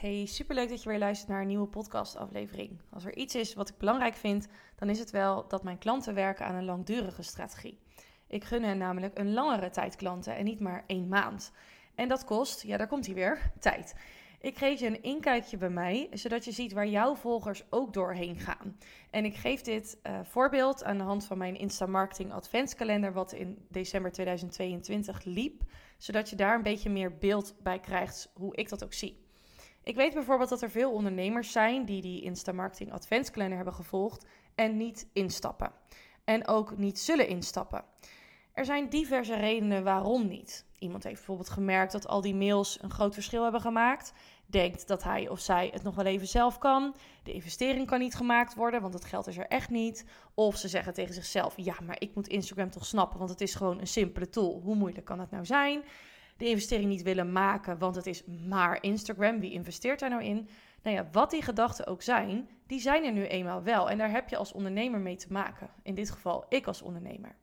Hey, superleuk dat je weer luistert naar een nieuwe podcastaflevering. Als er iets is wat ik belangrijk vind, dan is het wel dat mijn klanten werken aan een langdurige strategie. Ik gun hen namelijk een langere tijd klanten en niet maar één maand. En dat kost, ja daar komt hij weer, tijd. Ik geef je een inkijkje bij mij, zodat je ziet waar jouw volgers ook doorheen gaan. En ik geef dit uh, voorbeeld aan de hand van mijn Insta Marketing Adventskalender, wat in december 2022 liep, zodat je daar een beetje meer beeld bij krijgt hoe ik dat ook zie. Ik weet bijvoorbeeld dat er veel ondernemers zijn die die Insta Marketing Adventskalender hebben gevolgd en niet instappen. En ook niet zullen instappen. Er zijn diverse redenen waarom niet. Iemand heeft bijvoorbeeld gemerkt dat al die mails een groot verschil hebben gemaakt. Denkt dat hij of zij het nog wel even zelf kan. De investering kan niet gemaakt worden, want het geld is er echt niet. Of ze zeggen tegen zichzelf: Ja, maar ik moet Instagram toch snappen, want het is gewoon een simpele tool. Hoe moeilijk kan dat nou zijn? De investering niet willen maken, want het is maar Instagram. Wie investeert daar nou in? Nou ja, wat die gedachten ook zijn, die zijn er nu eenmaal wel. En daar heb je als ondernemer mee te maken. In dit geval ik als ondernemer.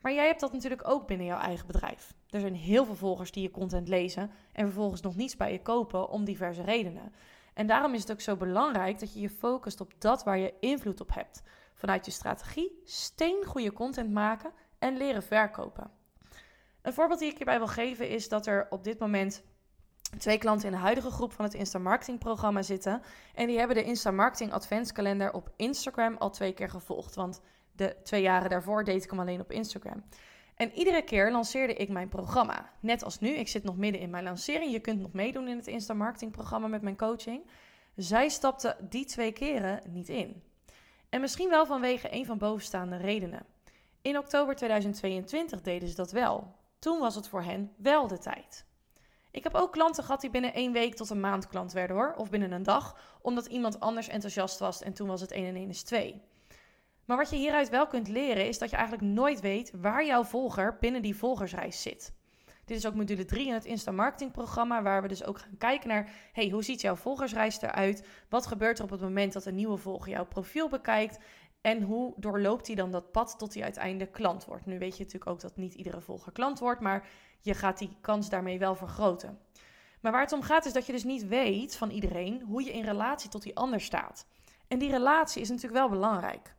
Maar jij hebt dat natuurlijk ook binnen jouw eigen bedrijf. Er zijn heel veel volgers die je content lezen en vervolgens nog niets bij je kopen om diverse redenen. En daarom is het ook zo belangrijk dat je je focust op dat waar je invloed op hebt. Vanuit je strategie steengoede content maken en leren verkopen. Een voorbeeld die ik hierbij wil geven is dat er op dit moment twee klanten in de huidige groep van het Insta Marketing programma zitten. En die hebben de Insta Marketing Adventskalender op Instagram al twee keer gevolgd. Want de twee jaren daarvoor deed ik hem alleen op Instagram. En iedere keer lanceerde ik mijn programma. Net als nu, ik zit nog midden in mijn lancering. Je kunt nog meedoen in het Insta Marketing programma met mijn coaching. Zij stapte die twee keren niet in. En misschien wel vanwege een van bovenstaande redenen. In oktober 2022 deden ze dat wel. Toen was het voor hen wel de tijd. Ik heb ook klanten gehad die binnen één week tot een maand klant werden hoor. Of binnen een dag, omdat iemand anders enthousiast was en toen was het 1 en 1 is 2. Maar wat je hieruit wel kunt leren is dat je eigenlijk nooit weet waar jouw volger binnen die volgersreis zit. Dit is ook module 3 in het Insta Marketing programma, waar we dus ook gaan kijken naar, hey, hoe ziet jouw volgersreis eruit? Wat gebeurt er op het moment dat een nieuwe volger jouw profiel bekijkt? En hoe doorloopt hij dan dat pad tot hij uiteindelijk klant wordt? Nu weet je natuurlijk ook dat niet iedere volger klant wordt, maar je gaat die kans daarmee wel vergroten. Maar waar het om gaat is dat je dus niet weet van iedereen hoe je in relatie tot die ander staat. En die relatie is natuurlijk wel belangrijk.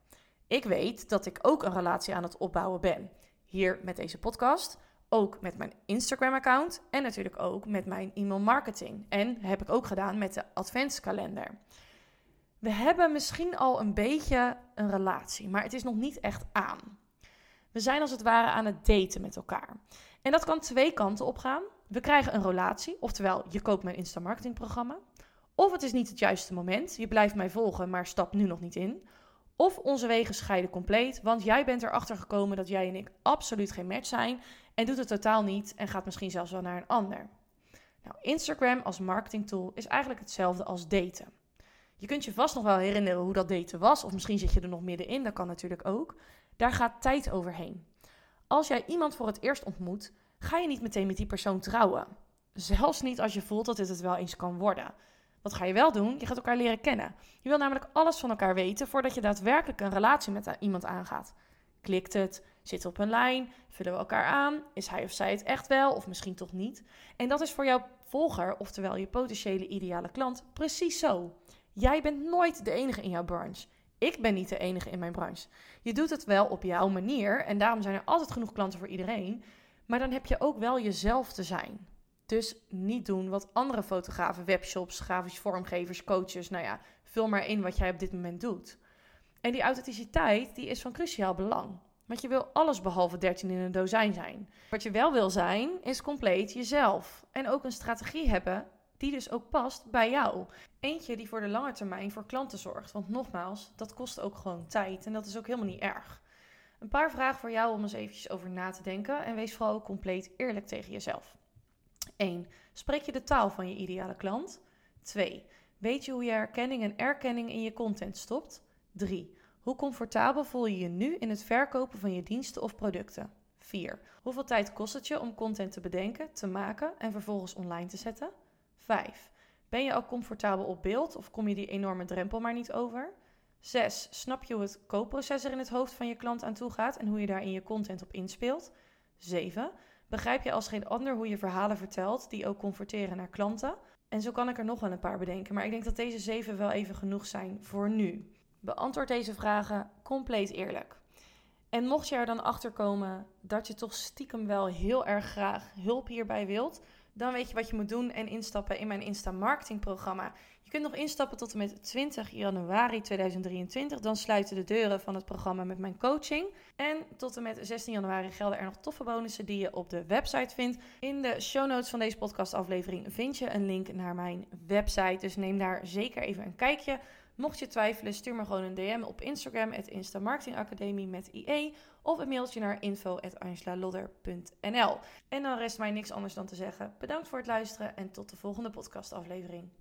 Ik weet dat ik ook een relatie aan het opbouwen ben. Hier met deze podcast, ook met mijn Instagram-account en natuurlijk ook met mijn e-mail marketing. En heb ik ook gedaan met de adventskalender. We hebben misschien al een beetje een relatie, maar het is nog niet echt aan. We zijn als het ware aan het daten met elkaar. En dat kan twee kanten op gaan. We krijgen een relatie, oftewel je koopt mijn Insta marketing programma. Of het is niet het juiste moment. Je blijft mij volgen, maar stap nu nog niet in. Of onze wegen scheiden compleet, want jij bent erachter gekomen dat jij en ik absoluut geen match zijn en doet het totaal niet en gaat misschien zelfs wel naar een ander. Nou, Instagram als marketingtool is eigenlijk hetzelfde als daten. Je kunt je vast nog wel herinneren hoe dat daten was, of misschien zit je er nog middenin, dat kan natuurlijk ook. Daar gaat tijd overheen. Als jij iemand voor het eerst ontmoet, ga je niet meteen met die persoon trouwen. Zelfs niet als je voelt dat dit het wel eens kan worden. Wat ga je wel doen? Je gaat elkaar leren kennen. Je wil namelijk alles van elkaar weten voordat je daadwerkelijk een relatie met iemand aangaat. Klikt het? Zit op een lijn? Vullen we elkaar aan? Is hij of zij het echt wel of misschien toch niet? En dat is voor jouw volger, oftewel je potentiële ideale klant, precies zo. Jij bent nooit de enige in jouw branche. Ik ben niet de enige in mijn branche. Je doet het wel op jouw manier en daarom zijn er altijd genoeg klanten voor iedereen. Maar dan heb je ook wel jezelf te zijn. Dus niet doen wat andere fotografen, webshops, grafische vormgevers, coaches, nou ja, vul maar in wat jij op dit moment doet. En die authenticiteit die is van cruciaal belang. Want je wil alles behalve 13 in een dozijn zijn. Wat je wel wil zijn, is compleet jezelf. En ook een strategie hebben die dus ook past bij jou. Eentje die voor de lange termijn voor klanten zorgt. Want nogmaals, dat kost ook gewoon tijd en dat is ook helemaal niet erg. Een paar vragen voor jou om eens eventjes over na te denken en wees vooral ook compleet eerlijk tegen jezelf. 1. Spreek je de taal van je ideale klant? 2. Weet je hoe je herkenning en erkenning in je content stopt? 3. Hoe comfortabel voel je je nu in het verkopen van je diensten of producten? 4. Hoeveel tijd kost het je om content te bedenken, te maken en vervolgens online te zetten? 5. Ben je al comfortabel op beeld of kom je die enorme drempel maar niet over? 6. Snap je hoe het koopproces er in het hoofd van je klant aan toe gaat en hoe je daar in je content op inspeelt? 7. Begrijp je als geen ander hoe je verhalen vertelt die ook converteren naar klanten? En zo kan ik er nog wel een paar bedenken, maar ik denk dat deze zeven wel even genoeg zijn voor nu. Beantwoord deze vragen compleet eerlijk. En mocht je er dan achter komen dat je toch stiekem wel heel erg graag hulp hierbij wilt, dan weet je wat je moet doen en instappen in mijn Insta Marketing programma. Je kunt nog instappen tot en met 20 januari 2023. Dan sluiten de deuren van het programma met mijn coaching. En tot en met 16 januari gelden er nog toffe bonussen die je op de website vindt. In de show notes van deze podcastaflevering vind je een link naar mijn website. Dus neem daar zeker even een kijkje. Mocht je twijfelen, stuur me gewoon een DM op Instagram, het Insta Marketing Academie met IE. Of een mailtje naar info.angelalodder.nl. En dan rest mij niks anders dan te zeggen: bedankt voor het luisteren en tot de volgende podcastaflevering.